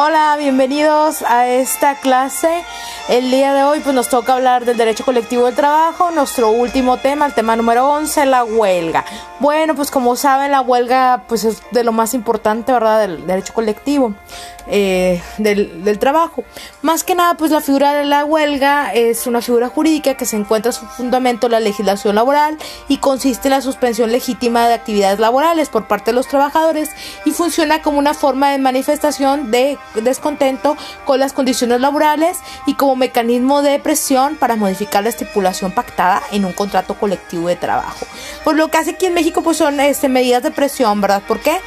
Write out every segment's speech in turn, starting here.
Hola, bienvenidos a esta clase. El día de hoy pues nos toca hablar del derecho colectivo del trabajo, nuestro último tema, el tema número 11, la huelga. Bueno, pues como saben, la huelga pues es de lo más importante, ¿verdad? Del derecho colectivo eh, del, del trabajo. Más que nada, pues la figura de la huelga es una figura jurídica que se encuentra su fundamento en la legislación laboral y consiste en la suspensión legítima de actividades laborales por parte de los trabajadores y funciona como una forma de manifestación de descontento con las condiciones laborales y como mecanismo de presión para modificar la estipulación pactada en un contrato colectivo de trabajo. Por lo que hace aquí en México pues son este, medidas de presión, ¿verdad? ¿Por qué?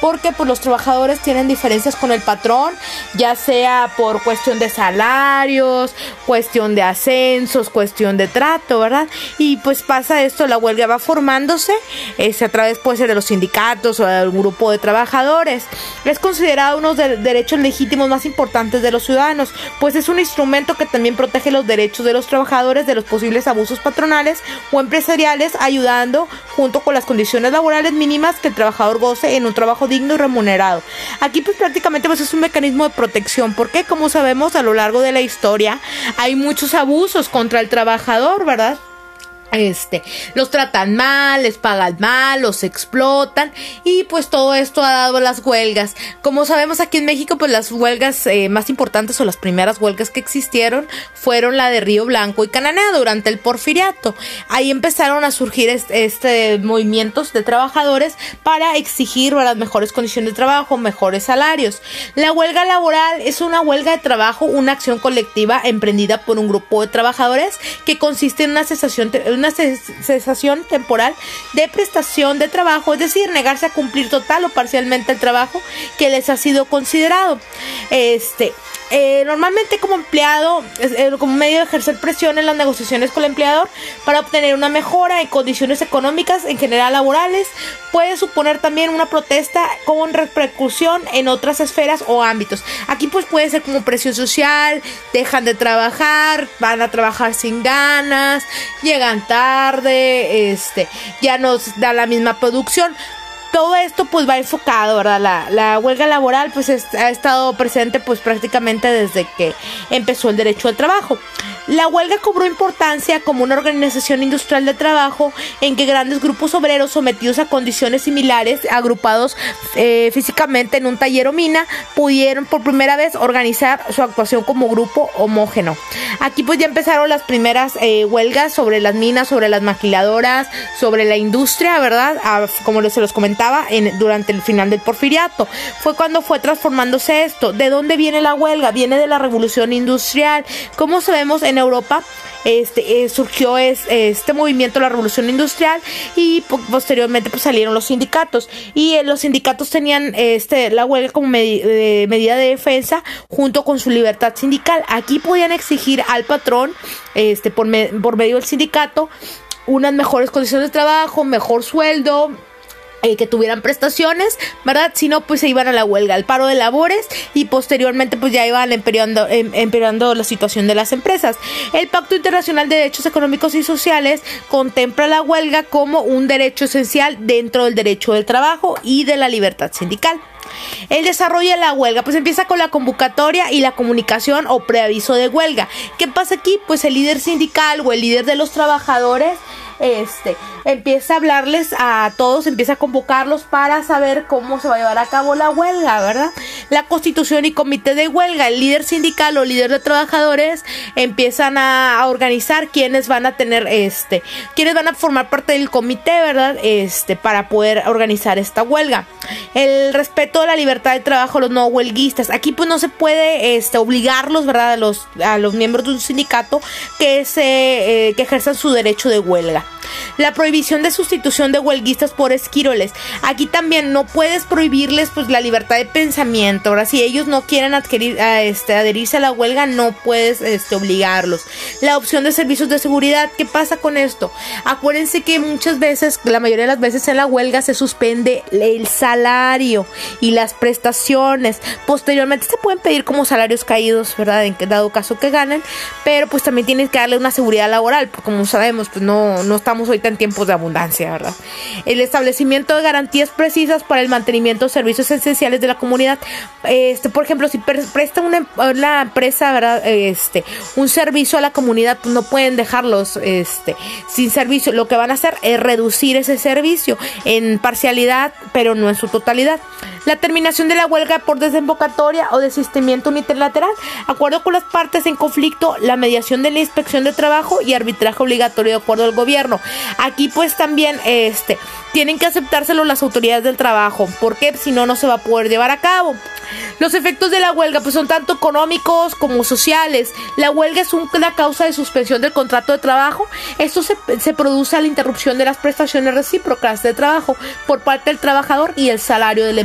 Porque pues los trabajadores tienen diferencias con el patrón, ya sea por cuestión de salarios, cuestión de ascensos, cuestión de trato, ¿verdad? Y pues pasa esto, la huelga va formándose este, a través de los sindicatos o del grupo de trabajadores. Es considerado uno de los derechos legítimos más importantes de los ciudadanos, pues es un instrumento que también protege los derechos de los trabajadores de los posibles abusos patronales o empresariales, ayudando junto con las condiciones laborales mínimas que el trabajador goce en un trabajo digno y remunerado. Aquí pues prácticamente pues es un mecanismo de protección porque como sabemos a lo largo de la historia hay muchos abusos contra el trabajador, ¿verdad? Este, los tratan mal, les pagan mal, los explotan y pues todo esto ha dado las huelgas. Como sabemos aquí en México pues las huelgas eh, más importantes o las primeras huelgas que existieron fueron la de Río Blanco y Cananea durante el porfiriato. Ahí empezaron a surgir este, movimientos de trabajadores para exigir las mejores condiciones de trabajo, mejores salarios. La huelga laboral es una huelga de trabajo, una acción colectiva emprendida por un grupo de trabajadores que consiste en una cesación una cesación temporal de prestación de trabajo, es decir, negarse a cumplir total o parcialmente el trabajo que les ha sido considerado. Este, eh, normalmente como empleado, eh, como medio de ejercer presión en las negociaciones con el empleador para obtener una mejora en condiciones económicas, en general laborales, puede suponer también una protesta con repercusión en otras esferas o ámbitos. Aquí pues puede ser como presión social, dejan de trabajar, van a trabajar sin ganas, llegan tarde, este, ya nos da la misma producción todo esto pues va enfocado, ¿verdad? La, la huelga laboral pues ha estado presente pues prácticamente desde que empezó el derecho al trabajo. La huelga cobró importancia como una organización industrial de trabajo en que grandes grupos obreros sometidos a condiciones similares, agrupados eh, físicamente en un taller o mina, pudieron por primera vez organizar su actuación como grupo homógeno. Aquí pues ya empezaron las primeras eh, huelgas sobre las minas, sobre las maquiladoras, sobre la industria, ¿verdad? Ah, como se los comentaba en, durante el final del porfiriato. Fue cuando fue transformándose esto. ¿De dónde viene la huelga? Viene de la revolución industrial. Como sabemos Europa este, eh, surgió este movimiento, la revolución industrial, y posteriormente pues, salieron los sindicatos. Y eh, los sindicatos tenían este, la huelga como eh, medida de defensa junto con su libertad sindical. Aquí podían exigir al patrón, este, por, por medio del sindicato, unas mejores condiciones de trabajo, mejor sueldo, eh, que tuvieran prestaciones, ¿verdad? Si no, pues se iban a la huelga, al paro de labores y posteriormente pues ya iban empeorando, em, empeorando la situación de las empresas. El Pacto Internacional de Derechos Económicos y Sociales contempla la huelga como un derecho esencial dentro del derecho del trabajo y de la libertad sindical. El desarrollo de la huelga, pues empieza con la convocatoria y la comunicación o preaviso de huelga. ¿Qué pasa aquí? Pues el líder sindical o el líder de los trabajadores este, empieza a hablarles a todos, empieza a convocarlos para saber cómo se va a llevar a cabo la huelga, ¿verdad? La constitución y comité de huelga, el líder sindical o líder de trabajadores empiezan a, organizar quienes van a tener este, quienes van a formar parte del comité, ¿verdad? Este, para poder organizar esta huelga. El respeto de la libertad de trabajo los no huelguistas. Aquí pues no se puede este, obligarlos, ¿verdad? A los, a los miembros de un sindicato que, se, eh, que ejerzan su derecho de huelga. La prohibición de sustitución de huelguistas por esquiroles. Aquí también no puedes prohibirles pues la libertad de pensamiento. Ahora, si ellos no quieren este, adherirse a la huelga, no puedes este, obligarlos. La opción de servicios de seguridad. ¿Qué pasa con esto? Acuérdense que muchas veces, la mayoría de las veces en la huelga se suspende el salario salario y las prestaciones. Posteriormente se pueden pedir como salarios caídos, ¿verdad? En dado caso que ganen, pero pues también tienes que darle una seguridad laboral, porque como sabemos, pues no, no estamos ahorita en tiempos de abundancia, ¿verdad? El establecimiento de garantías precisas para el mantenimiento de servicios esenciales de la comunidad. Este, por ejemplo, si presta una, una empresa, ¿verdad? Este, un servicio a la comunidad, pues no pueden dejarlos este, sin servicio. Lo que van a hacer es reducir ese servicio en parcialidad, pero no en su totalidad. La terminación de la huelga por desembocatoria o desistimiento unilateral, acuerdo con las partes en conflicto, la mediación de la inspección de trabajo y arbitraje obligatorio de acuerdo al gobierno. Aquí pues también este tienen que aceptárselo las autoridades del trabajo, porque si no no se va a poder llevar a cabo. Los efectos de la huelga pues son tanto económicos como sociales. La huelga es una causa de suspensión del contrato de trabajo. Esto se, produce a la interrupción de las prestaciones recíprocas de trabajo por parte del trabajador y el salario del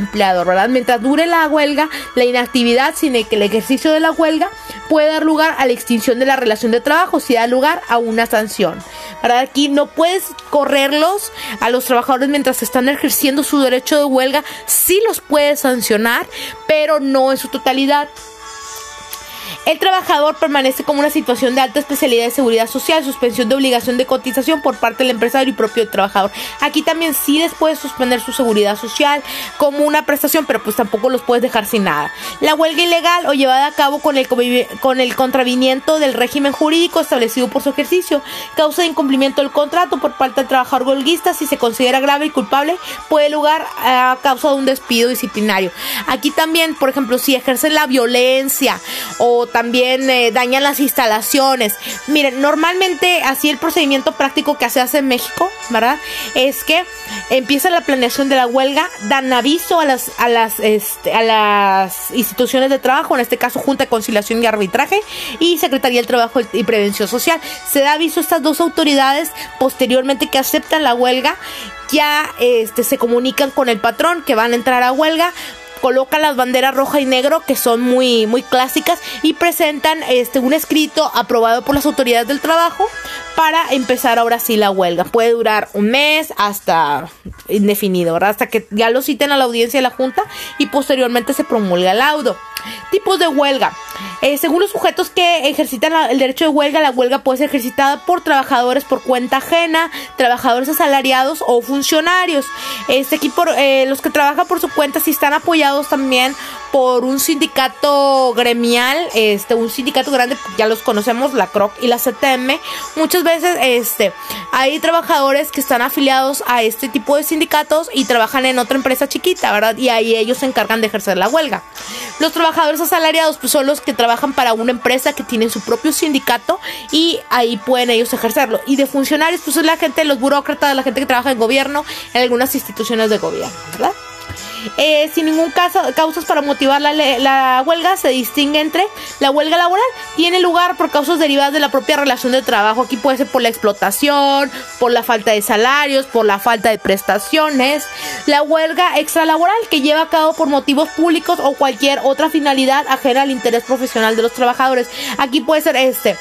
Mientras dure la huelga, la inactividad sin el que el ejercicio de la huelga puede dar lugar a la extinción de la relación de trabajo si da lugar a una sanción. Aquí no puedes correrlos a los trabajadores mientras están ejerciendo su derecho de huelga, sí los puedes sancionar, pero no en su totalidad. El trabajador permanece como una situación de alta especialidad de seguridad social, suspensión de obligación de cotización por parte del empresario y propio trabajador. Aquí también sí les puedes suspender su seguridad social como una prestación, pero pues tampoco los puedes dejar sin nada. La huelga ilegal o llevada a cabo con el, con el del régimen jurídico establecido por su ejercicio, causa de incumplimiento del contrato por parte del trabajador huelguista si se considera grave y culpable, puede lugar a causa de un despido disciplinario. Aquí también, por ejemplo, si ejercen la violencia o también eh, dañan las instalaciones. Miren, normalmente así el procedimiento práctico que se hace en México, ¿verdad? Es que empieza la planeación de la huelga, dan aviso a las, a las, este, a las instituciones de trabajo, en este caso Junta de Conciliación y Arbitraje y Secretaría del Trabajo y Prevención Social. Se da aviso a estas dos autoridades posteriormente que aceptan la huelga ya este, se comunican con el patrón que van a entrar a huelga colocan las banderas roja y negro que son muy, muy clásicas y presentan este, un escrito aprobado por las autoridades del trabajo para empezar ahora sí la huelga. Puede durar un mes hasta indefinido. Hasta que ya lo citen a la audiencia de la Junta y posteriormente se promulga el laudo. Tipos de huelga. Eh, según los sujetos que ejercitan el derecho de huelga, la huelga puede ser ejercitada por trabajadores por cuenta ajena, trabajadores asalariados o funcionarios. Este aquí por eh, los que trabajan por su cuenta si están apoyados también por un sindicato gremial, este un sindicato grande, ya los conocemos, la CROC y la CTM. Muchas veces este hay trabajadores que están afiliados a este tipo de sindicatos y trabajan en otra empresa chiquita, ¿verdad? Y ahí ellos se encargan de ejercer la huelga. Los trabajadores asalariados pues son los que trabajan para una empresa que tiene su propio sindicato y ahí pueden ellos ejercerlo. Y de funcionarios pues es la gente, los burócratas, la gente que trabaja en gobierno, en algunas instituciones de gobierno, ¿verdad? Eh, sin ningún caso, causas para motivar la, la, huelga, se distingue entre la huelga laboral, tiene lugar por causas derivadas de la propia relación de trabajo. Aquí puede ser por la explotación, por la falta de salarios, por la falta de prestaciones. La huelga extralaboral, que lleva a cabo por motivos públicos o cualquier otra finalidad ajena al interés profesional de los trabajadores. Aquí puede ser este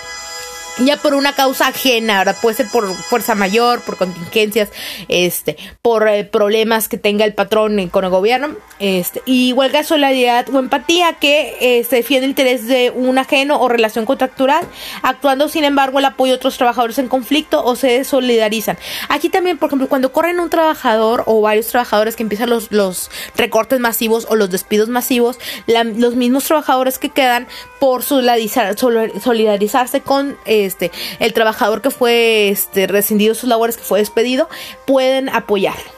ya por una causa ajena, ¿verdad? Puede ser por fuerza mayor, por contingencias, este, por eh, problemas que tenga el patrón con el gobierno, este, y huelga solidaridad o empatía que eh, se defiende el interés de un ajeno o relación contractual, actuando sin embargo el apoyo de otros trabajadores en conflicto o se solidarizan. Aquí también, por ejemplo, cuando corren un trabajador o varios trabajadores que empiezan los, los recortes masivos o los despidos masivos, los mismos trabajadores que quedan por solidarizarse con este el trabajador que fue este, rescindido sus labores, que fue despedido, pueden apoyarlo.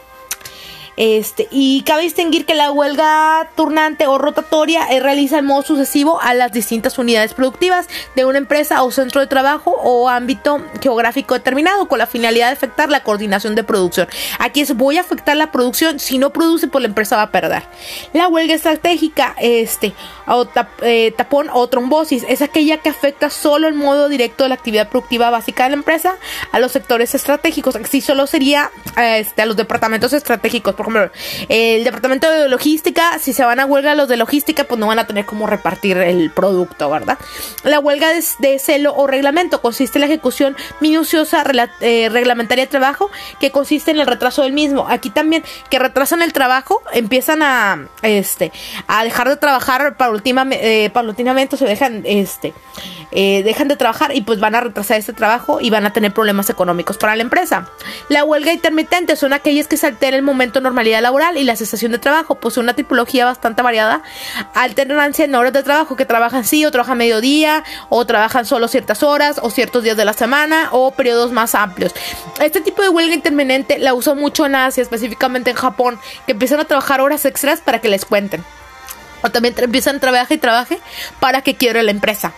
Este, y cabe distinguir que la huelga turnante o rotatoria eh, realiza en modo sucesivo a las distintas unidades productivas de una empresa o centro de trabajo o ámbito geográfico determinado con la finalidad de afectar la coordinación de producción. Aquí es voy a afectar la producción, si no produce pues la empresa va a perder. La huelga estratégica, este, o eh, tapón o trombosis es aquella que afecta solo el modo directo de la actividad productiva básica de la empresa a los sectores estratégicos. Así solo sería este, a los departamentos estratégicos el departamento de logística, si se van a huelga los de logística, pues no van a tener cómo repartir el producto, ¿verdad? La huelga de, celo o reglamento consiste en la ejecución minuciosa eh, reglamentaria de trabajo que consiste en el retraso del mismo. Aquí también que retrasan el trabajo, empiezan a este a dejar de trabajar eh, paulatinamente, se dejan este eh, dejan de trabajar y pues van a retrasar este trabajo y van a tener problemas económicos para la empresa. La huelga intermitente son aquellas que se altera el momento de normalidad laboral y la cesación de trabajo. Posee una tipología bastante variada. Alternancia en horas de trabajo que trabajan sí o trabajan mediodía o trabajan solo ciertas horas o ciertos días de la semana o periodos más amplios. Este tipo de huelga intermitente la uso mucho en Asia, específicamente en Japón, que empiezan a trabajar horas extras para que les cuenten. O también empiezan a trabajar y trabaje para que quiebre la empresa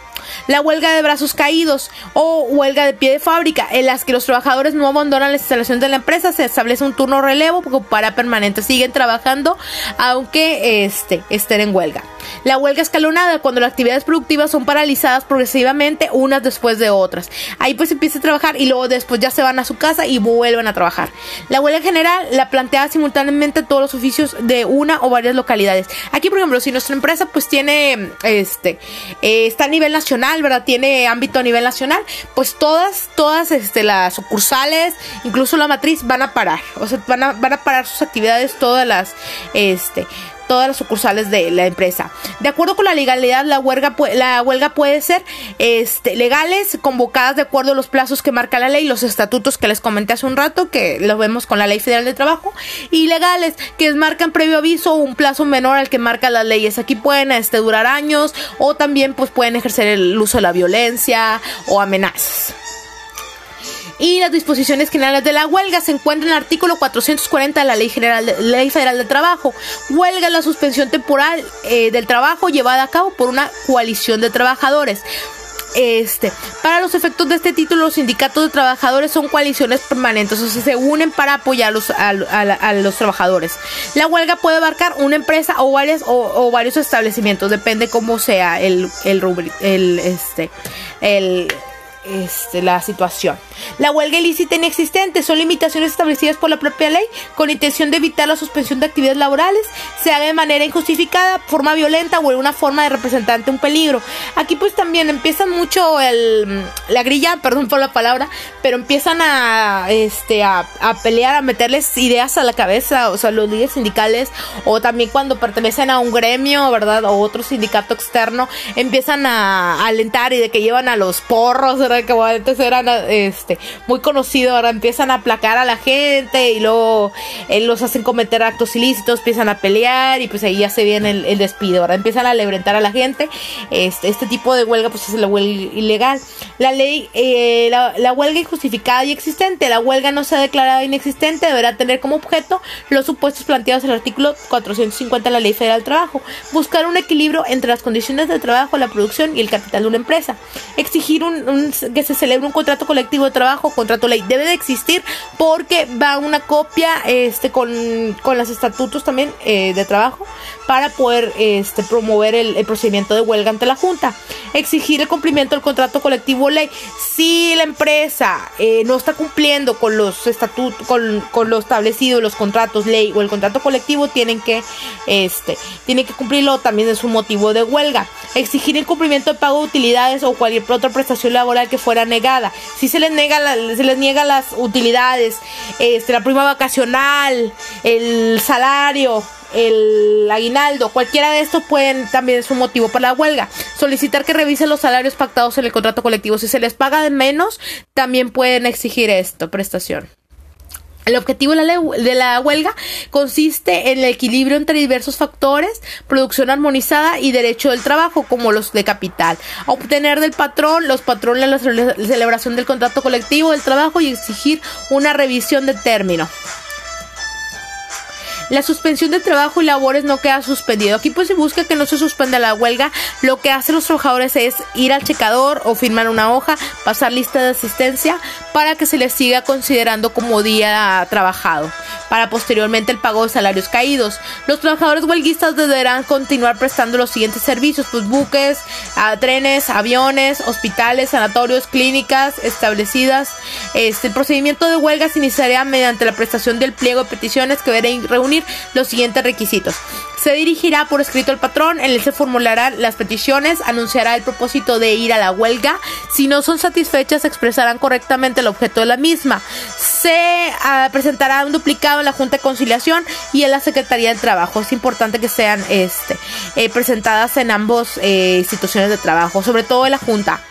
la huelga de brazos caídos o huelga de pie de fábrica, en las que los trabajadores no abandonan la instalación de la empresa, se establece un turno relevo para permanente, siguen trabajando aunque este, estén en huelga. La huelga escalonada, cuando las actividades productivas son paralizadas progresivamente unas después de otras. Ahí pues empieza a trabajar y luego después ya se van a su casa y vuelven a trabajar. La huelga general la plantea simultáneamente todos los oficios de una o varias localidades. Aquí, por ejemplo, si nuestra empresa pues tiene, este, eh, está a nivel nacional, ¿verdad? Tiene ámbito a nivel nacional, pues todas, todas este, las sucursales, incluso la matriz, van a parar. O sea, van a, van a parar sus actividades todas las, este, todas las sucursales de la empresa. De acuerdo con la legalidad, la huelga, la huelga puede ser este, legales, convocadas de acuerdo a los plazos que marca la ley, los estatutos que les comenté hace un rato, que lo vemos con la Ley Federal de Trabajo, y legales, que marcan previo aviso un plazo menor al que marca las leyes. Aquí pueden este, durar años o también pues, pueden ejercer el uso de la violencia o amenazas y las disposiciones generales de la huelga se encuentran en el artículo 440 de la Ley, General Ley Federal de Trabajo. Huelga la suspensión temporal eh, del trabajo llevada a cabo por una coalición de trabajadores. Este, para los efectos de este título, los sindicatos de trabajadores son coaliciones permanentes, o sea, se unen para apoyar a, los trabajadores. La huelga puede abarcar una empresa o varias o, varios establecimientos, depende cómo sea el el, el este el este, la situación. La huelga ilícita inexistente son limitaciones establecidas por la propia ley con intención de evitar la suspensión de actividades laborales, se haga de manera injustificada, forma violenta o en una forma de representante un peligro. Aquí pues también empiezan mucho el, la grilla, perdón por la palabra, pero empiezan a, este, a, pelear, a meterles ideas a la cabeza, o sea, los líderes sindicales o también cuando pertenecen a un gremio, ¿verdad? O otro sindicato externo, empiezan a, a alentar y de que llevan a los porros, ¿verdad? Que antes eran este, muy conocidos, ahora empiezan a aplacar a la gente y luego eh, los hacen cometer actos ilícitos, empiezan a pelear y pues ahí ya se viene el, despido, ahora empiezan a lebrentar a la gente. Este, este tipo de huelga pues es la huelga ilegal. La ley, eh, la, huelga injustificada y existente, la huelga no se ha declarado inexistente, deberá tener como objeto los supuestos planteados en el artículo 450 de la Ley Federal del Trabajo, buscar un equilibrio entre las condiciones de trabajo, la producción y el capital de una empresa, exigir un que se celebre un contrato colectivo de trabajo, contrato ley, debe de existir porque va una copia este, con, con los estatutos también eh, de trabajo para poder este, promover el, procedimiento de huelga ante la Junta. Exigir el cumplimiento del contrato colectivo ley. Si la empresa eh, no está cumpliendo con los estatutos, con, con lo establecido, los contratos ley o el contrato colectivo, tienen que, este, tienen que cumplirlo también es un motivo de huelga. Exigir el cumplimiento de pago de utilidades o cualquier otra prestación laboral que fuera negada. Si se les niega, se les niega las utilidades, este, la prima vacacional, el salario, el aguinaldo, cualquiera de estos pueden también es un motivo para la huelga. Solicitar que revisen los salarios pactados en el contrato colectivo. Si se les paga de menos, también pueden exigir esto, prestación. El objetivo de la, huelga consiste en el equilibrio entre diversos factores, producción armonizada y derecho del trabajo, como los de capital. Obtener del patrón, los patrones la celebración del contrato colectivo del trabajo y exigir una revisión de término. La suspensión de trabajo y labores no queda suspendido. Aquí pues se busca que no se suspenda la huelga. Lo que hacen los trabajadores es ir al checador o firmar una hoja, pasar lista de asistencia para que se les siga considerando como día trabajado. Para posteriormente el pago de salarios caídos. Los trabajadores huelguistas deberán continuar prestando los siguientes servicios, pues buques, trenes, aviones, hospitales, sanatorios, clínicas establecidas. Este, el procedimiento de huelga se iniciará mediante la prestación del pliego de peticiones que deben reunir los siguientes requisitos. Se dirigirá por escrito al patrón, en él se formularán las peticiones, anunciará el propósito de ir a la huelga. Si no son satisfechas, expresarán correctamente el objeto de la misma. Se ah, presentará un duplicado en la Junta de Conciliación y en la Secretaría del Trabajo. Es importante que sean este, eh, presentadas en ambas eh, instituciones de trabajo, sobre todo en la Junta.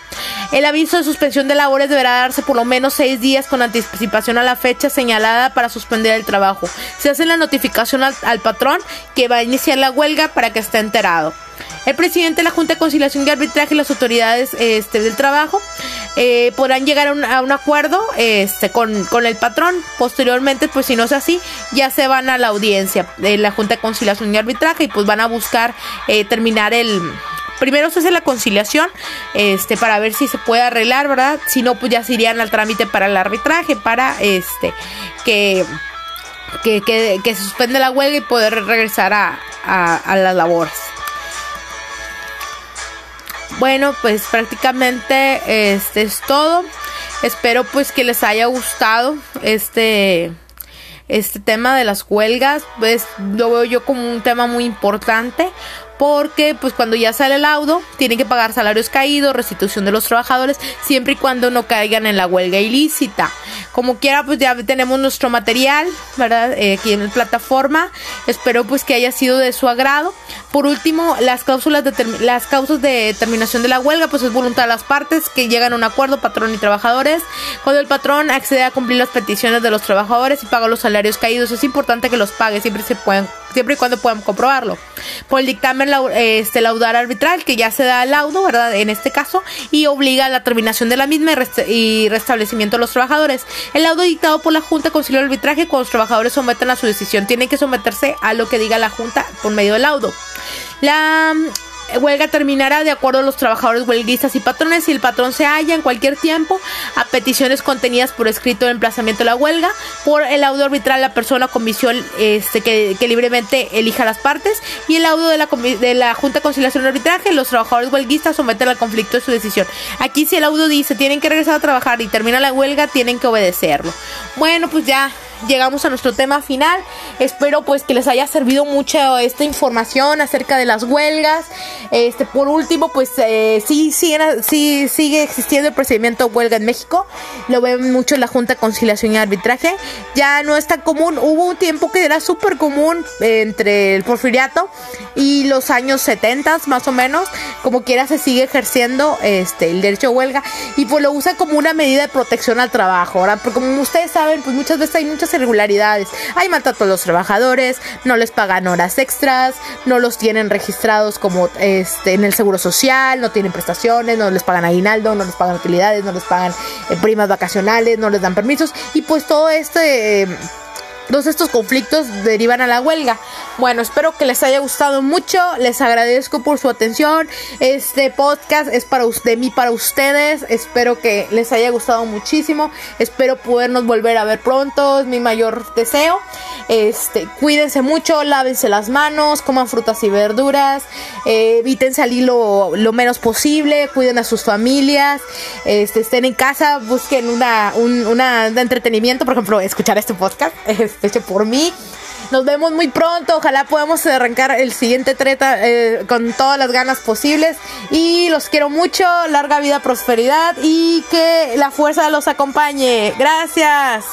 El aviso de suspensión de labores deberá darse por lo menos seis días con anticipación a la fecha señalada para suspender el trabajo. Se hace la notificación al, patrón que va a iniciar la huelga para que esté enterado. El presidente de la Junta de Conciliación y Arbitraje y las autoridades este, del trabajo eh, podrán llegar a un, acuerdo este, con, el patrón. Posteriormente, pues si no es así, ya se van a la audiencia de la Junta de Conciliación y Arbitraje y pues van a buscar eh, terminar el, primero se hace la conciliación este para ver si se puede arreglar, ¿verdad? Si no, pues ya se irían al trámite para el arbitraje, para este que, que, que, suspende la huelga y poder regresar a, a, las labores. Bueno, pues prácticamente este es todo. Espero pues que les haya gustado este este tema de las huelgas, pues lo veo yo como un tema muy importante porque pues cuando ya sale el laudo tienen que pagar salarios caídos, restitución de los trabajadores, siempre y cuando no caigan en la huelga ilícita. Como quiera pues ya tenemos nuestro material, ¿verdad? Eh, aquí en la plataforma. Espero pues que haya sido de su agrado. Por último, las cláusulas de las causas de terminación de la huelga pues es voluntad de las partes que llegan a un acuerdo patrón y trabajadores. Cuando el patrón accede a cumplir las peticiones de los trabajadores y paga los salarios caídos, es importante que los pague, siempre se pueden siempre y cuando puedan comprobarlo. Por el dictamen este, laudar arbitral, que ya se da el laudo, ¿verdad? En este caso, y obliga a la terminación de la misma y, restablecimiento de los trabajadores. El laudo dictado por la Junta concilió el arbitraje cuando los trabajadores someten a su decisión. Tienen que someterse a lo que diga la Junta por medio del laudo. La huelga terminará de acuerdo a los trabajadores huelguistas y patrones si el patrón se halla en cualquier tiempo a peticiones contenidas por escrito de emplazamiento de la huelga por el audio arbitral la persona comisión este, que, libremente elija las partes y el audio de la, de la Junta de Conciliación y Arbitraje los trabajadores huelguistas someten al conflicto de su decisión. Aquí si el audio dice tienen que regresar a trabajar y termina la huelga tienen que obedecerlo. Bueno pues ya llegamos a nuestro tema final. Espero pues que les haya servido mucho esta información acerca de las huelgas. Este, por último, pues eh, sí, sí, sigue existiendo el procedimiento de huelga en México. Lo ven mucho en la Junta de Conciliación y Arbitraje. Ya no es tan común. Hubo un tiempo que era súper común entre el porfiriato y los años 70 más o menos. Como quiera se sigue ejerciendo este, el derecho a huelga y pues lo usa como una medida de protección al trabajo. Porque como ustedes saben, pues muchas veces hay muchas irregularidades. Hay maltrato a los trabajadores, no les pagan horas extras, no los tienen registrados como este en el seguro social, no tienen prestaciones, no les pagan aguinaldo, no les pagan utilidades, no les pagan eh, primas vacacionales, no les dan permisos y pues todo este eh, todos estos conflictos derivan a la huelga. Bueno, espero que les haya gustado mucho. Les agradezco por su atención. Este podcast es para de mí para ustedes. Espero que les haya gustado muchísimo. Espero podernos volver a ver pronto. Es mi mayor deseo. Este, cuídense mucho, lávense las manos, coman frutas y verduras, eh, eviten salir lo, menos posible, cuiden a sus familias, este, estén en casa, busquen una, un entretenimiento, por ejemplo, escuchar este podcast. hecho por mí. Nos vemos muy pronto. Ojalá podamos arrancar el siguiente treta eh, con todas las ganas posibles. Y los quiero mucho. Larga vida, prosperidad y que la fuerza los acompañe. Gracias.